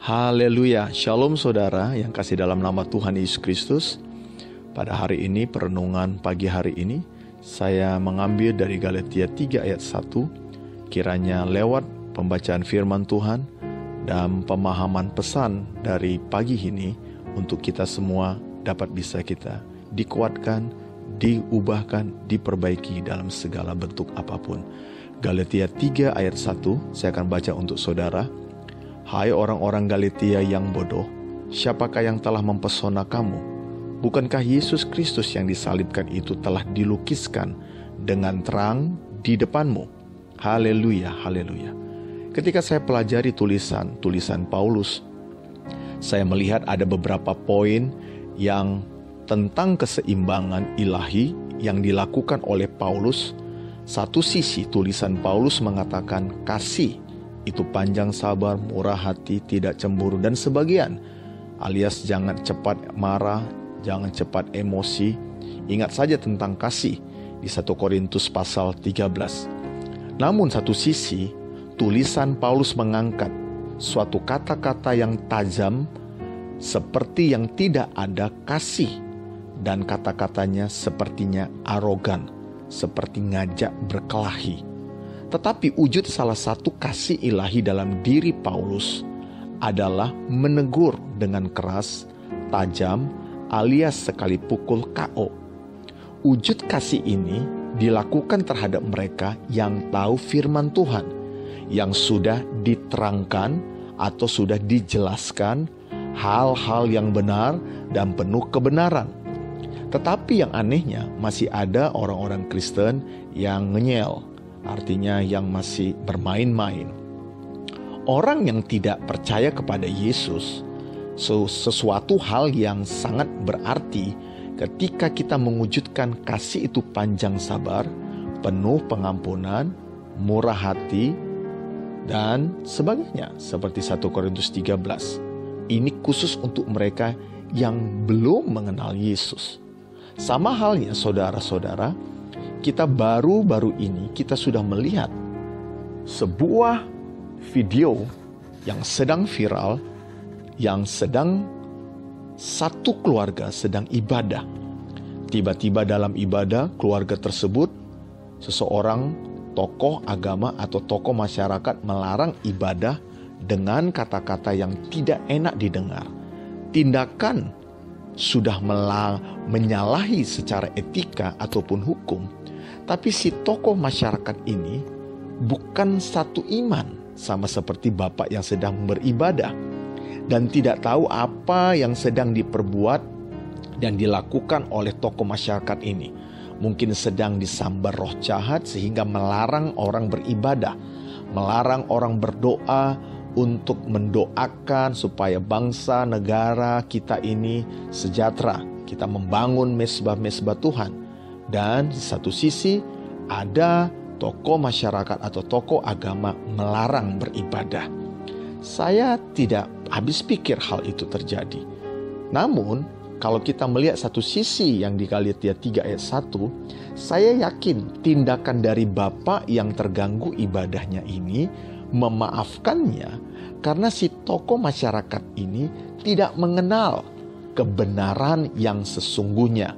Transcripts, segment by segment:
Haleluya, Shalom saudara yang kasih dalam nama Tuhan Yesus Kristus. Pada hari ini, perenungan pagi hari ini, saya mengambil dari Galatia 3 ayat 1, kiranya lewat pembacaan firman Tuhan dan pemahaman pesan dari pagi ini untuk kita semua dapat bisa kita dikuatkan, diubahkan, diperbaiki dalam segala bentuk apa pun. Galatia 3 ayat 1, saya akan baca untuk saudara. Hai orang-orang Galatia yang bodoh, siapakah yang telah mempesona kamu? Bukankah Yesus Kristus yang disalibkan itu telah dilukiskan dengan terang di depanmu? Haleluya, haleluya. Ketika saya pelajari tulisan-tulisan Paulus, saya melihat ada beberapa poin yang tentang keseimbangan ilahi yang dilakukan oleh Paulus. Satu sisi tulisan Paulus mengatakan kasih itu panjang sabar, murah hati, tidak cemburu, dan sebagian alias jangan cepat marah, jangan cepat emosi. Ingat saja tentang kasih di 1 Korintus pasal 13. Namun satu sisi, tulisan Paulus mengangkat suatu kata-kata yang tajam seperti yang tidak ada kasih dan kata-katanya sepertinya arogan, seperti ngajak berkelahi. Tetapi wujud salah satu kasih ilahi dalam diri Paulus adalah menegur dengan keras, tajam, alias sekali pukul KO. Wujud kasih ini dilakukan terhadap mereka yang tahu firman Tuhan, yang sudah diterangkan atau sudah dijelaskan hal-hal yang benar dan penuh kebenaran. Tetapi yang anehnya masih ada orang-orang Kristen yang ngenyel, artinya yang masih bermain-main. Orang yang tidak percaya kepada Yesus, sesuatu hal yang sangat berarti ketika kita mewujudkan kasih itu panjang sabar, penuh pengampunan, murah hati, dan sebagainya. Seperti 1 Korintus 13. Ini khusus untuk mereka yang belum mengenal Yesus. Sama halnya saudara-saudara, kita baru-baru ini kita sudah melihat sebuah video yang sedang viral yang sedang satu keluarga sedang ibadah. Tiba-tiba dalam ibadah keluarga tersebut seseorang tokoh agama atau tokoh masyarakat melarang ibadah dengan kata-kata yang tidak enak didengar. Tindakan sudah menyalahi secara etika ataupun hukum tapi si tokoh masyarakat ini bukan satu iman sama seperti bapak yang sedang beribadah dan tidak tahu apa yang sedang diperbuat dan dilakukan oleh tokoh masyarakat ini. Mungkin sedang disambar roh jahat sehingga melarang orang beribadah, melarang orang berdoa untuk mendoakan supaya bangsa negara kita ini sejahtera. Kita membangun mesbah-mesbah Tuhan dan di satu sisi ada tokoh masyarakat atau tokoh agama melarang beribadah. Saya tidak habis pikir hal itu terjadi. Namun, kalau kita melihat satu sisi yang di Galatia 3 ayat 1, saya yakin tindakan dari bapak yang terganggu ibadahnya ini memaafkannya karena si tokoh masyarakat ini tidak mengenal kebenaran yang sesungguhnya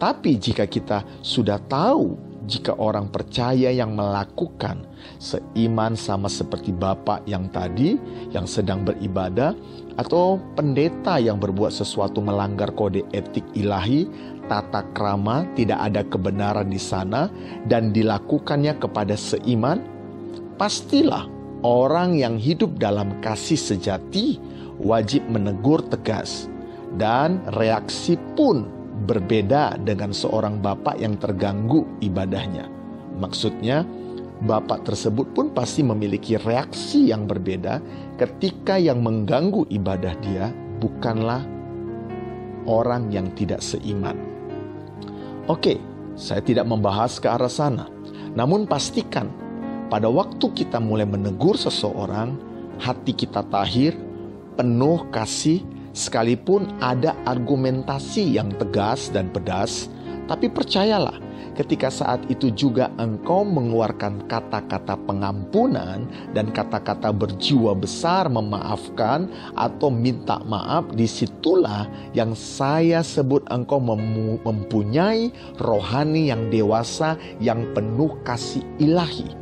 tapi jika kita sudah tahu, jika orang percaya yang melakukan seiman sama seperti Bapak yang tadi yang sedang beribadah atau pendeta yang berbuat sesuatu melanggar kode etik ilahi, tata krama, tidak ada kebenaran di sana dan dilakukannya kepada seiman, pastilah orang yang hidup dalam kasih sejati wajib menegur tegas dan reaksi pun berbeda dengan seorang bapak yang terganggu ibadahnya. Maksudnya, bapak tersebut pun pasti memiliki reaksi yang berbeda ketika yang mengganggu ibadah dia bukanlah orang yang tidak seiman. Oke, saya tidak membahas ke arah sana. Namun pastikan pada waktu kita mulai menegur seseorang, hati kita tahir, penuh kasih, Sekalipun ada argumentasi yang tegas dan pedas, Tapi percayalah, ketika saat itu juga engkau mengeluarkan kata-kata pengampunan dan kata-kata berjiwa besar memaafkan atau minta maaf, di situlah yang saya sebut engkau mempunyai rohani yang dewasa yang penuh kasih ilahi.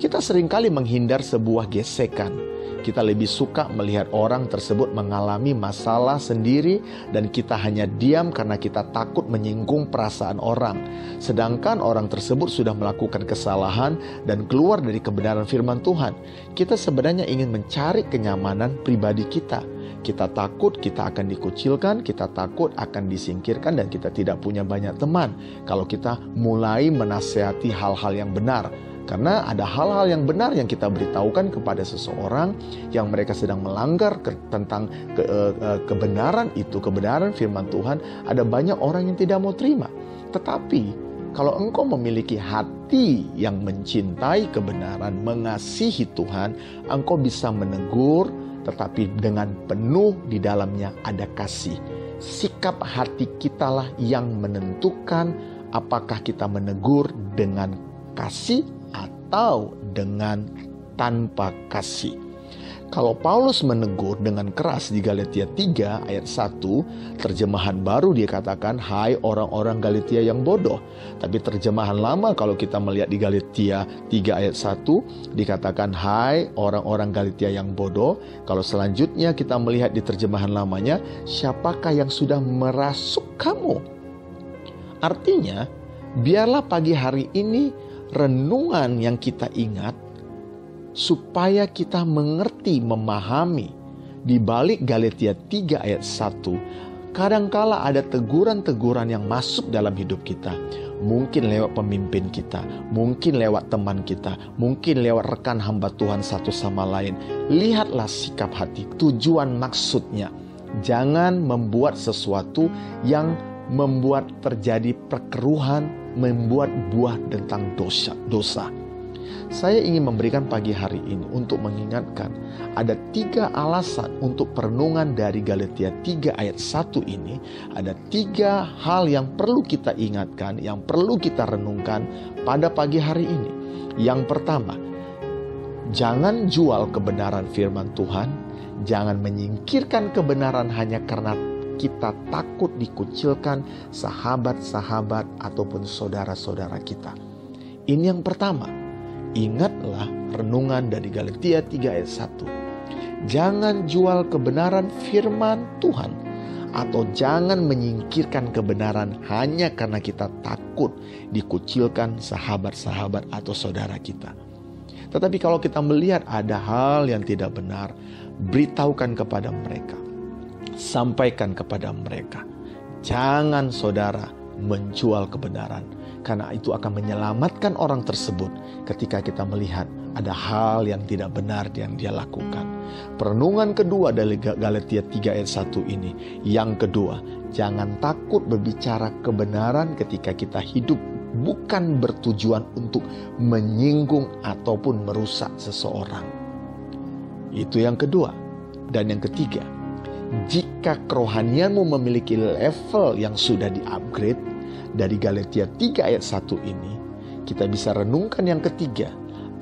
Kita sering kali menghindar sebuah gesekan kita lebih suka melihat orang tersebut mengalami masalah sendiri dan kita hanya diam karena kita takut menyinggung perasaan orang. Sedangkan orang tersebut sudah melakukan kesalahan dan keluar dari kebenaran firman Tuhan. Kita sebenarnya ingin mencari kenyamanan pribadi kita. Kita takut kita akan dikucilkan, kita takut akan disingkirkan dan kita tidak punya banyak teman. Kalau kita mulai menasehati hal-hal yang benar, karena ada hal-hal yang benar yang kita beritahukan kepada seseorang yang mereka sedang melanggar ke, tentang ke, uh, kebenaran itu, kebenaran firman Tuhan, ada banyak orang yang tidak mau terima. Tetapi kalau engkau memiliki hati yang mencintai kebenaran, mengasihi Tuhan, engkau bisa menegur, tetapi dengan penuh di dalamnya ada kasih. Sikap hati kitalah yang menentukan apakah kita menegur dengan kasih atau dengan tanpa kasih. Kalau Paulus menegur dengan keras di Galatia 3 ayat 1, terjemahan baru dia katakan, Hai orang-orang Galatia yang bodoh. Tapi terjemahan lama kalau kita melihat di Galatia 3 ayat 1, dikatakan, Hai orang-orang Galatia yang bodoh. Kalau selanjutnya kita melihat di terjemahan lamanya, siapakah yang sudah merasuk kamu? Artinya, biarlah pagi hari ini renungan yang kita ingat supaya kita mengerti, memahami di balik Galatia 3 ayat 1 kadangkala ada teguran-teguran yang masuk dalam hidup kita. Mungkin lewat pemimpin kita, mungkin lewat teman kita, mungkin lewat rekan hamba Tuhan satu sama lain. Lihatlah sikap hati, tujuan maksudnya. Jangan membuat sesuatu yang membuat terjadi perkeruhan, membuat buah tentang dosa. dosa. Saya ingin memberikan pagi hari ini untuk mengingatkan ada tiga alasan untuk perenungan dari Galatia 3 ayat 1 ini. Ada tiga hal yang perlu kita ingatkan, yang perlu kita renungkan pada pagi hari ini. Yang pertama, jangan jual kebenaran firman Tuhan, jangan menyingkirkan kebenaran hanya karena kita takut dikucilkan sahabat-sahabat ataupun saudara-saudara kita. Ini yang pertama. Ingatlah renungan dari Galatia 3 ayat 1. Jangan jual kebenaran firman Tuhan atau jangan menyingkirkan kebenaran hanya karena kita takut dikucilkan sahabat-sahabat atau saudara kita. Tetapi kalau kita melihat ada hal yang tidak benar, beritahukan kepada mereka sampaikan kepada mereka. Jangan saudara menjual kebenaran, karena itu akan menyelamatkan orang tersebut ketika kita melihat ada hal yang tidak benar yang dia lakukan. Perenungan kedua dari Galatia 3 ayat 1 ini. Yang kedua, jangan takut berbicara kebenaran ketika kita hidup bukan bertujuan untuk menyinggung ataupun merusak seseorang. Itu yang kedua. Dan yang ketiga, jika kerohanianmu memiliki level yang sudah di-upgrade dari Galatia 3 ayat 1 ini, kita bisa renungkan yang ketiga.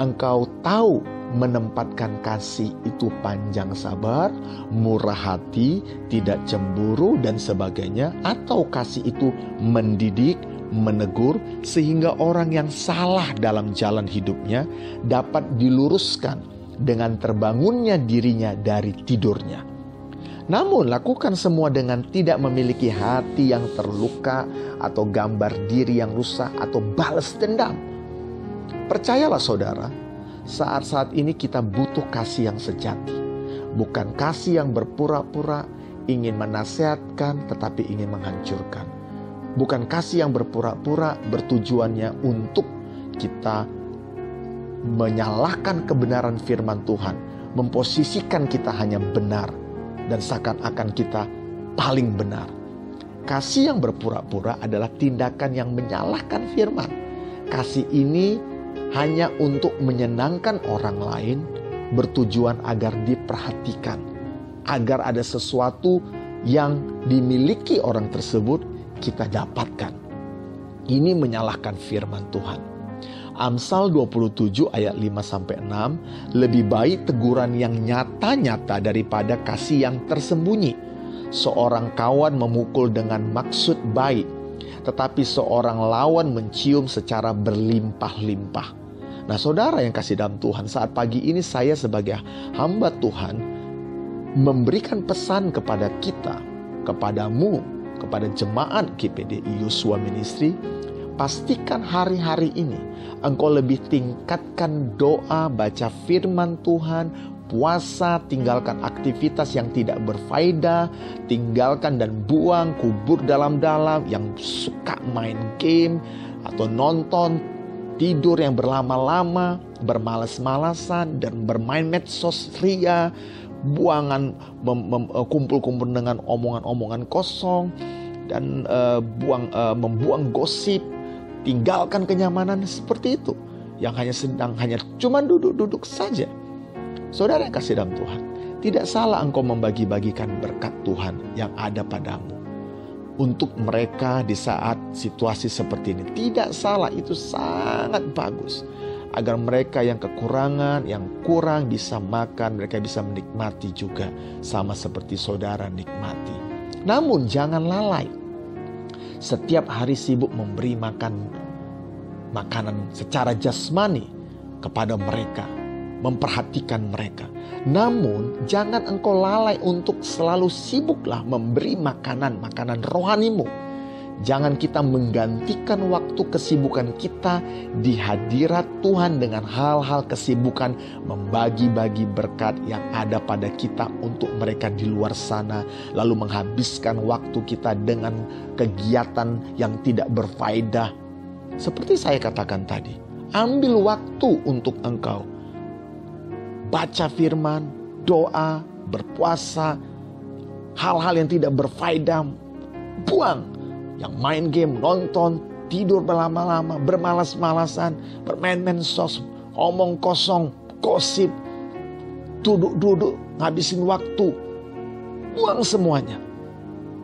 Engkau tahu menempatkan kasih itu panjang sabar, murah hati, tidak cemburu dan sebagainya atau kasih itu mendidik, menegur sehingga orang yang salah dalam jalan hidupnya dapat diluruskan dengan terbangunnya dirinya dari tidurnya. Namun, lakukan semua dengan tidak memiliki hati yang terluka, atau gambar diri yang rusak, atau balas dendam. Percayalah, saudara, saat-saat ini kita butuh kasih yang sejati, bukan kasih yang berpura-pura ingin menasehatkan, tetapi ingin menghancurkan. Bukan kasih yang berpura-pura bertujuannya untuk kita menyalahkan kebenaran firman Tuhan, memposisikan kita hanya benar dan seakan-akan kita paling benar. Kasih yang berpura-pura adalah tindakan yang menyalahkan firman. Kasih ini hanya untuk menyenangkan orang lain, bertujuan agar diperhatikan, agar ada sesuatu yang dimiliki orang tersebut kita dapatkan. Ini menyalahkan firman Tuhan. Amsal 27 ayat 5 sampai 6 lebih baik teguran yang nyata-nyata daripada kasih yang tersembunyi. Seorang kawan memukul dengan maksud baik, tetapi seorang lawan mencium secara berlimpah-limpah. Nah, saudara yang kasih dalam Tuhan, saat pagi ini saya sebagai hamba Tuhan memberikan pesan kepada kita, kepadamu, kepada jemaat GPDI Yosua Ministry, pastikan hari-hari ini engkau lebih tingkatkan doa, baca firman Tuhan, puasa, tinggalkan aktivitas yang tidak berfaedah, tinggalkan dan buang, kubur dalam-dalam yang suka main game atau nonton, tidur yang berlama-lama, bermalas-malasan dan bermain medsos ria, buangan eh, kumpul-kumpul dengan omongan-omongan kosong dan uh, buang uh, membuang gosip tinggalkan kenyamanan seperti itu yang hanya sedang hanya cuma duduk-duduk saja. Saudara yang kasih dalam Tuhan, tidak salah engkau membagi-bagikan berkat Tuhan yang ada padamu untuk mereka di saat situasi seperti ini. Tidak salah, itu sangat bagus agar mereka yang kekurangan, yang kurang bisa makan, mereka bisa menikmati juga sama seperti saudara nikmati. Namun jangan lalai setiap hari sibuk memberi makan makanan secara jasmani kepada mereka, memperhatikan mereka. Namun, jangan engkau lalai untuk selalu sibuklah memberi makanan-makanan rohanimu. Jangan kita menggantikan waktu kesibukan kita di hadirat Tuhan dengan hal-hal kesibukan membagi-bagi berkat yang ada pada kita untuk mereka di luar sana, lalu menghabiskan waktu kita dengan kegiatan yang tidak berfaedah. Seperti saya katakan tadi, ambil waktu untuk engkau baca firman, doa, berpuasa, hal-hal yang tidak berfaedah, buang yang main game, nonton, tidur berlama-lama, bermalas-malasan, bermain-main omong kosong, gosip, duduk-duduk, ngabisin waktu, buang semuanya.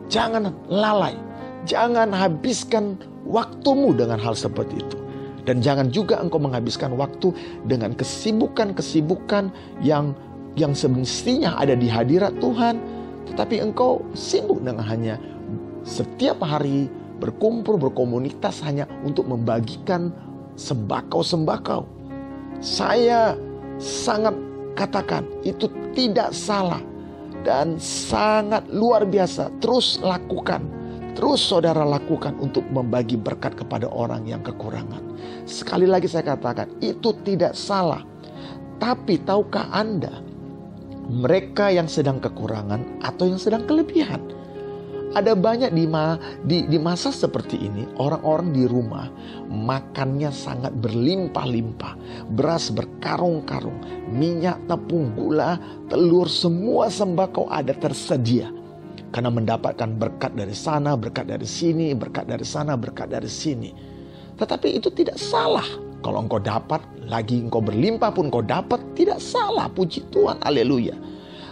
Jangan lalai, jangan habiskan waktumu dengan hal seperti itu. Dan jangan juga engkau menghabiskan waktu dengan kesibukan-kesibukan yang yang semestinya ada di hadirat Tuhan, tetapi engkau sibuk dengan hanya setiap hari berkumpul berkomunitas hanya untuk membagikan sembakau-sembakau. Saya sangat katakan itu tidak salah dan sangat luar biasa. Terus lakukan. Terus saudara lakukan untuk membagi berkat kepada orang yang kekurangan. Sekali lagi saya katakan itu tidak salah. Tapi tahukah Anda mereka yang sedang kekurangan atau yang sedang kelebihan ada banyak di, ma, di, di masa seperti ini, orang-orang di rumah makannya sangat berlimpah-limpah. Beras berkarung-karung, minyak, tepung, gula, telur, semua sembako ada tersedia. Karena mendapatkan berkat dari sana, berkat dari sini, berkat dari sana, berkat dari sini. Tetapi itu tidak salah. Kalau engkau dapat, lagi engkau berlimpah pun engkau dapat, tidak salah. Puji Tuhan, haleluya.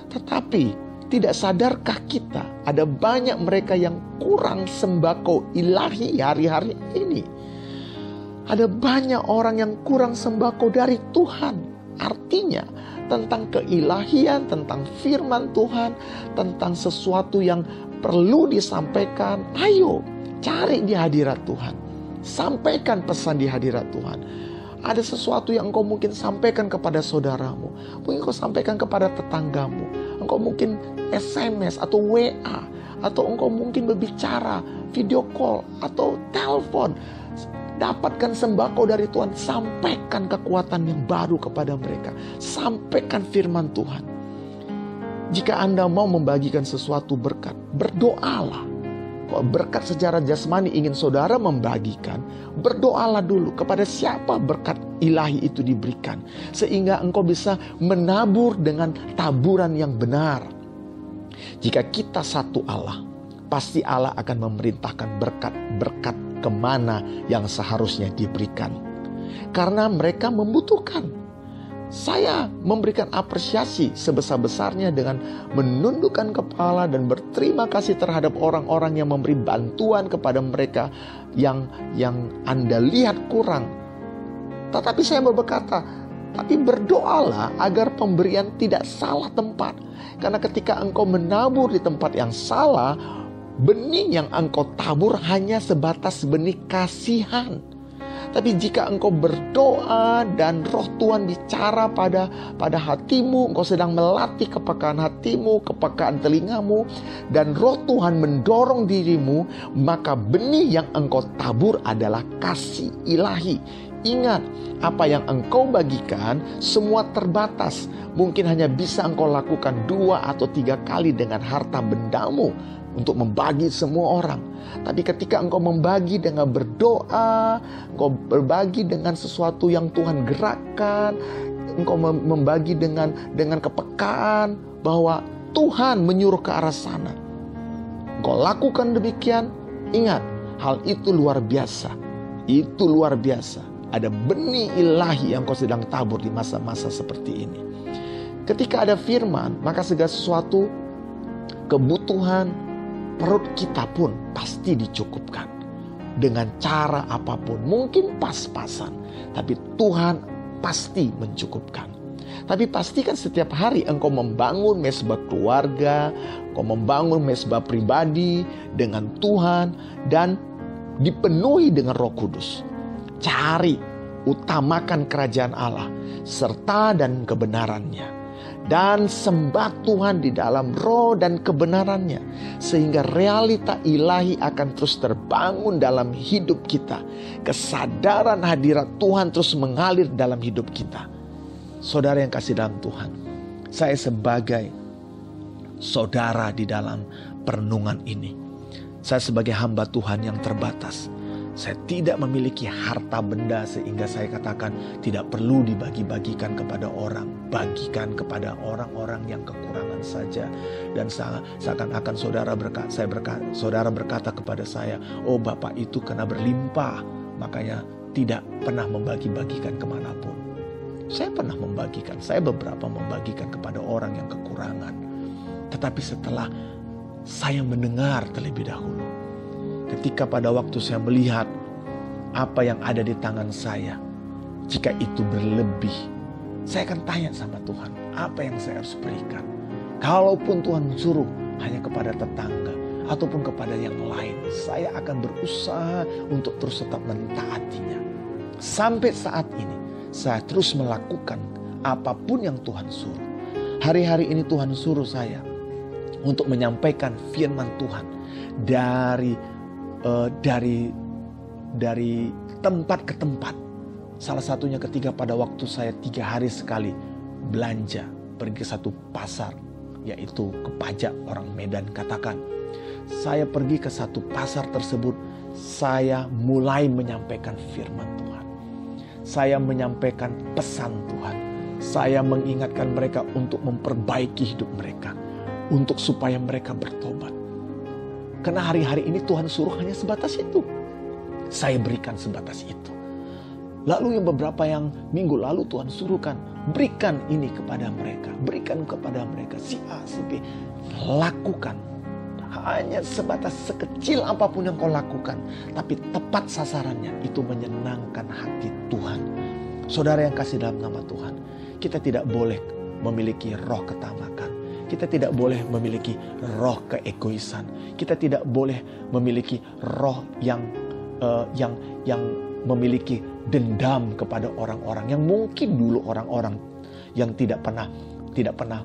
Tetapi tidak sadarkah kita ada banyak mereka yang kurang sembako ilahi hari-hari ini? Ada banyak orang yang kurang sembako dari Tuhan. Artinya tentang keilahian, tentang firman Tuhan, tentang sesuatu yang perlu disampaikan. Ayo cari di hadirat Tuhan. Sampaikan pesan di hadirat Tuhan. Ada sesuatu yang engkau mungkin sampaikan kepada saudaramu. Mungkin engkau sampaikan kepada tetanggamu. Engkau mungkin SMS atau WA atau engkau mungkin berbicara video call atau telepon dapatkan sembako dari Tuhan sampaikan kekuatan yang baru kepada mereka sampaikan firman Tuhan jika Anda mau membagikan sesuatu berkat berdoalah kalau berkat secara jasmani ingin saudara membagikan, berdoalah dulu kepada siapa berkat ilahi itu diberikan. Sehingga engkau bisa menabur dengan taburan yang benar. Jika kita satu Allah, pasti Allah akan memerintahkan berkat-berkat ke mana yang seharusnya diberikan. Karena mereka membutuhkan. saya memberikan apresiasi sebesar-besarnya dengan menundukkan kepala dan berterima kasih terhadap orang-orang yang memberi bantuan kepada mereka yang yang Anda lihat kurang. Tetapi saya mau berkata, tapi berdoalah agar pemberian tidak salah tempat. Karena ketika engkau menabur di tempat yang salah, benih yang engkau tabur hanya sebatas benih kasihan tapi jika engkau berdoa dan roh Tuhan bicara pada pada hatimu, engkau sedang melatih kepekaan hatimu, kepekaan telingamu, dan roh Tuhan mendorong dirimu, maka benih yang engkau tabur adalah kasih ilahi. Ingat, apa yang engkau bagikan semua terbatas. Mungkin hanya bisa engkau lakukan dua atau tiga kali dengan harta bendamu untuk membagi semua orang. Tapi ketika engkau membagi dengan berdoa, engkau berbagi dengan sesuatu yang Tuhan gerakkan, engkau membagi dengan dengan kepekaan bahwa Tuhan menyuruh ke arah sana. Engkau lakukan demikian, ingat hal itu luar biasa. Itu luar biasa. Ada benih ilahi yang kau sedang tabur di masa-masa seperti ini. Ketika ada firman, maka segala sesuatu kebutuhan, perut kita pun pasti dicukupkan. Dengan cara apa pun, mungkin pas-pasan. Tapi Tuhan pasti mencukupkan. Tapi pastikan setiap hari engkau membangun mesbah keluarga, engkau membangun mesbah pribadi dengan Tuhan dan dipenuhi dengan Roh Kudus. Cari, utamakan kerajaan Allah serta dan kebenarannya. Dan sembah Tuhan di dalam roh dan kebenarannya sehingga realita ilahi akan terus terbangun dalam hidup kita. Kesadaran hadirat Tuhan terus mengalir dalam hidup kita. Saudara yang kasih dalam Tuhan saya sebagai saudara di dalam perenungan ini. Saya sebagai hamba Tuhan yang terbatas saya tidak memiliki harta benda sehingga saya katakan tidak perlu dibagi-bagikan kepada orang. Bagikan kepada orang-orang yang kekurangan saja. Dan seakan-akan saudara berkata, saya berkata, saudara berkata kepada saya, oh Bapak itu karena berlimpah. Makanya tidak pernah membagi-bagikan ke mana pun. Saya pernah membagikan, saya beberapa membagikan kepada orang yang kekurangan. Tetapi setelah saya mendengar terlebih dahulu, ketika pada waktu saya melihat apa yang ada di tangan saya, jika itu berlebih, saya akan tanya sama Tuhan, apa yang saya harus berikan? Kalaupun Tuhan suruh hanya kepada tetangga ataupun kepada yang lain, saya akan berusaha untuk terus tetap mentaatinya. Sampai saat ini, saya terus melakukan apa pun yang Tuhan suruh. Hari-hari ini Tuhan suruh saya untuk menyampaikan firman Tuhan dari uh, dari dari tempat ke tempat. Salah satunya ketika pada waktu saya tiga hari sekali belanja pergi ke satu pasar yaitu ke pajak orang Medan katakan. Saya pergi ke satu pasar tersebut saya mulai menyampaikan firman Tuhan. Saya menyampaikan pesan Tuhan. Saya mengingatkan mereka untuk memperbaiki hidup mereka untuk supaya mereka bertobat karena hari-hari ini Tuhan suruh hanya sebatas itu. Saya berikan sebatas itu. Lalu yang beberapa yang minggu lalu Tuhan suruhkan, berikan ini kepada mereka, berikan kepada mereka si A, si B. Lakukan. Hanya sebatas sekecil apa pun yang kau lakukan, tapi tepat sasarannya itu menyenangkan hati Tuhan. Saudara yang kasih dalam nama Tuhan, kita tidak boleh memiliki roh ketamakan kita tidak boleh memiliki roh keegoisan. Kita tidak boleh memiliki roh yang uh, yang yang memiliki dendam kepada orang-orang yang mungkin dulu orang-orang yang tidak pernah tidak pernah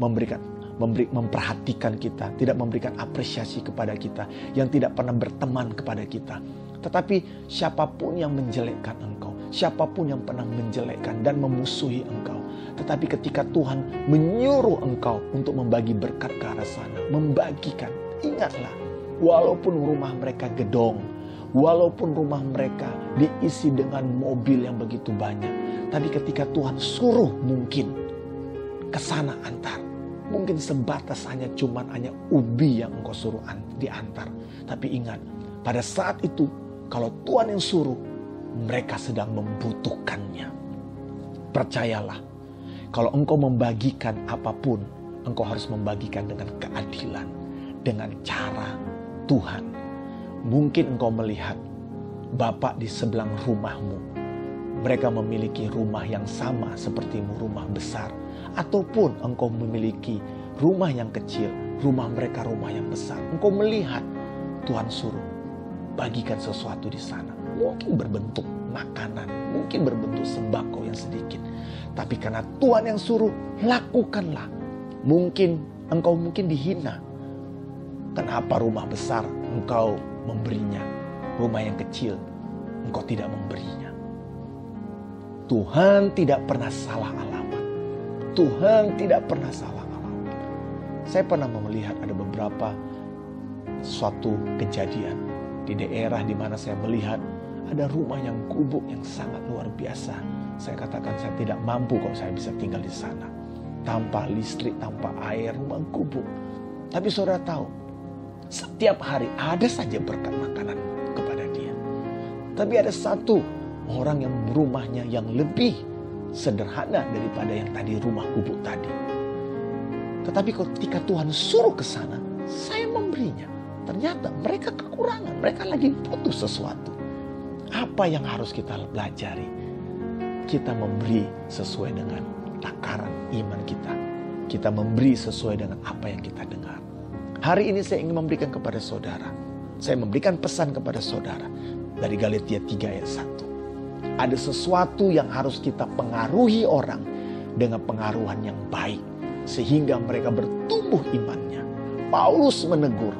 memberikan memberi, memperhatikan kita, tidak memberikan apresiasi kepada kita, yang tidak pernah berteman kepada kita. Tetapi siapa pun yang menjelekkan engkau, siapa pun yang pernah menjelekkan dan memusuhi engkau, tetapi ketika Tuhan menyuruh engkau untuk membagi berkat ke arah sana, membagikan, ingatlah, walaupun rumah mereka gedong, walaupun rumah mereka diisi dengan mobil yang begitu banyak, tapi ketika Tuhan suruh mungkin ke sana antar, mungkin sebatas hanya cuman hanya ubi yang engkau suruh diantar. Tapi ingat, pada saat itu kalau Tuhan yang suruh, mereka sedang membutuhkannya. Percayalah, Kalau engkau membagikan apa pun, engkau harus membagikan dengan keadilan, dengan cara Tuhan. Mungkin engkau melihat bapak di sebelah rumahmu. Mereka memiliki rumah yang sama sepertimu, rumah besar. Ataupun engkau memiliki rumah yang kecil, rumah mereka rumah yang besar. Engkau melihat Tuhan suruh bagikan sesuatu di sana. Mungkin berbentuk makanan, mungkin berbentuk sembako yang sedikit. Tapi karena Tuhan yang suruh, lakukanlah. Mungkin engkau mungkin dihina. Kenapa rumah besar engkau memberinya? Rumah yang kecil engkau tidak memberinya. Tuhan tidak pernah salah alamat. Tuhan tidak pernah salah alamat. Saya pernah melihat ada beberapa suatu kejadian di daerah di mana saya melihat ada rumah yang gubuk yang sangat luar biasa saya katakan saya tidak mampu kalau saya bisa tinggal di sana. Tanpa listrik, tanpa air, rumah gubuk. Tapi saudara tahu, setiap hari ada saja berkat makanan kepada dia. Tapi ada satu orang yang rumahnya yang lebih sederhana daripada yang tadi rumah gubuk tadi. Tetapi ketika Tuhan suruh ke sana, saya memberinya. Ternyata mereka kekurangan, mereka lagi butuh sesuatu. Apa yang harus kita pelajari? kita memberi sesuai dengan takaran iman kita. Kita memberi sesuai dengan apa yang kita dengar. Hari ini saya ingin memberikan kepada saudara. Saya memberikan pesan kepada saudara dari Galatia 3 ayat 1. Ada sesuatu yang harus kita pengaruhi orang dengan pengaruhan yang baik. Sehingga mereka bertumbuh imannya. Paulus menegur.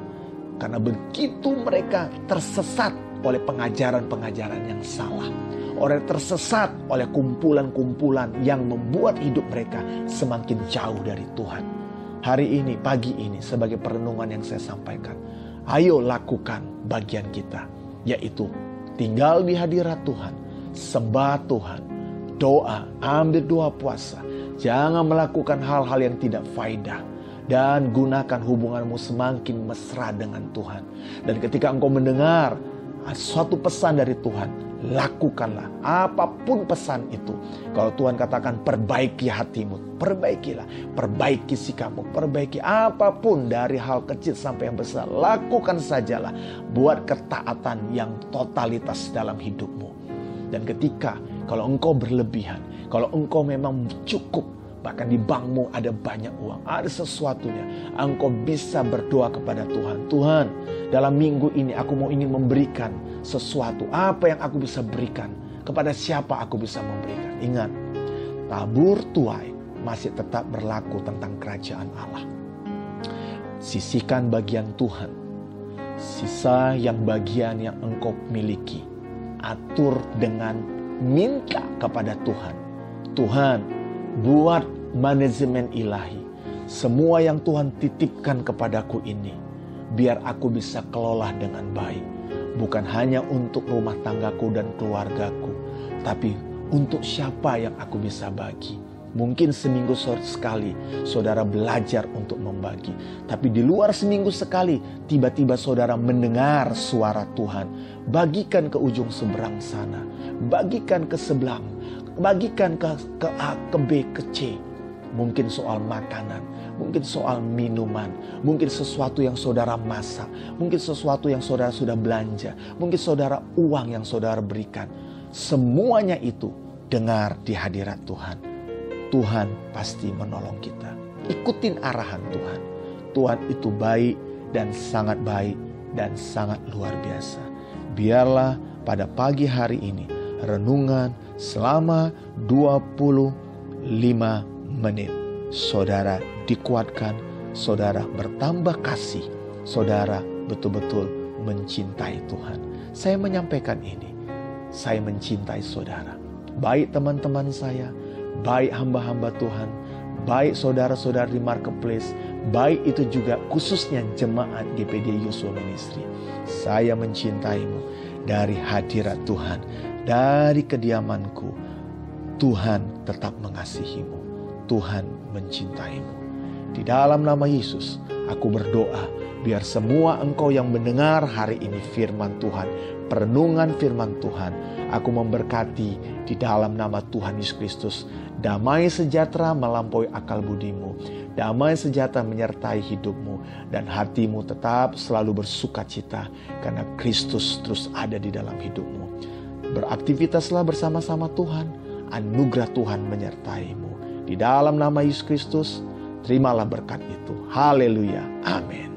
Karena begitu mereka tersesat oleh pengajaran-pengajaran yang salah Orang tersesat oleh kumpulan-kumpulan yang membuat hidup mereka semakin jauh dari Tuhan. Hari ini, pagi ini, sebagai perenungan yang saya sampaikan, ayo lakukan bagian kita, yaitu tinggal di hadirat Tuhan, sembah Tuhan, doa, ambil doa puasa, jangan melakukan hal-hal yang tidak faidah, dan gunakan hubunganmu semakin mesra dengan Tuhan. Dan ketika engkau mendengar suatu pesan dari Tuhan, lakukanlah apa pun pesan itu. Kalau Tuhan katakan perbaiki hatimu, perbaikilah, perbaiki sikapmu, perbaiki apa pun dari hal kecil sampai yang besar, lakukan sajalah buat ketaatan yang totalitas dalam hidupmu. Dan ketika kalau engkau berlebihan, kalau engkau memang cukup bahkan di bankmu ada banyak uang, ada sesuatunya. Engkau bisa berdoa kepada Tuhan. Tuhan, dalam minggu ini aku mau ingin memberikan sesuatu. Apa yang aku bisa berikan? Kepada siapa aku bisa memberikan? Ingat, tabur tuai masih tetap berlaku tentang kerajaan Allah. Sisihkan bagian Tuhan. Sisa yang bagian yang engkau miliki. Atur dengan minta kepada Tuhan. Tuhan, buat manajemen ilahi. Semua yang Tuhan titipkan kepadaku ini, biar aku bisa kelola dengan baik. Bukan hanya untuk rumah tanggaku dan keluargaku, tapi untuk siapa yang aku bisa bagi. Mungkin seminggu sekali saudara belajar untuk membagi. Tapi di luar seminggu sekali tiba-tiba saudara mendengar suara Tuhan. Bagikan ke ujung seberang sana. Bagikan ke sebelah. Bagikan ke, ke A, ke B, ke C Mungkin soal makanan, mungkin soal minuman, mungkin sesuatu yang saudara masak, mungkin sesuatu yang saudara sudah belanja, mungkin saudara uang yang saudara berikan. Semuanya itu dengar di hadirat Tuhan. Tuhan pasti menolong kita. Ikutin arahan Tuhan. Tuhan itu baik dan sangat baik dan sangat luar biasa. Biarlah pada pagi hari ini renungan selama 25 menit. Saudara dikuatkan, saudara bertambah kasih, saudara betul-betul mencintai Tuhan. Saya menyampaikan ini, saya mencintai saudara. Baik teman-teman saya, baik hamba-hamba Tuhan, baik saudara-saudara di marketplace, baik itu juga khususnya jemaat GPD Yosua Ministry. Saya mencintaimu dari hadirat Tuhan, dari kediamanku. Tuhan tetap mengasihimu. Tuhan mencintaimu. Di dalam nama Yesus, aku berdoa, Biar semua engkau yang mendengar hari ini firman Tuhan, perenungan firman Tuhan, aku memberkati di dalam nama Tuhan Yesus Kristus. Damai sejahtera melampaui akal budimu. Damai sejahtera menyertai hidupmu. Dan hatimu tetap selalu bersuka cita. Karena Kristus terus ada di dalam hidupmu. Beraktivitaslah bersama-sama Tuhan. Anugerah Tuhan menyertaimu. Di dalam nama Yesus Kristus, terimalah berkat itu. Haleluya. Amin.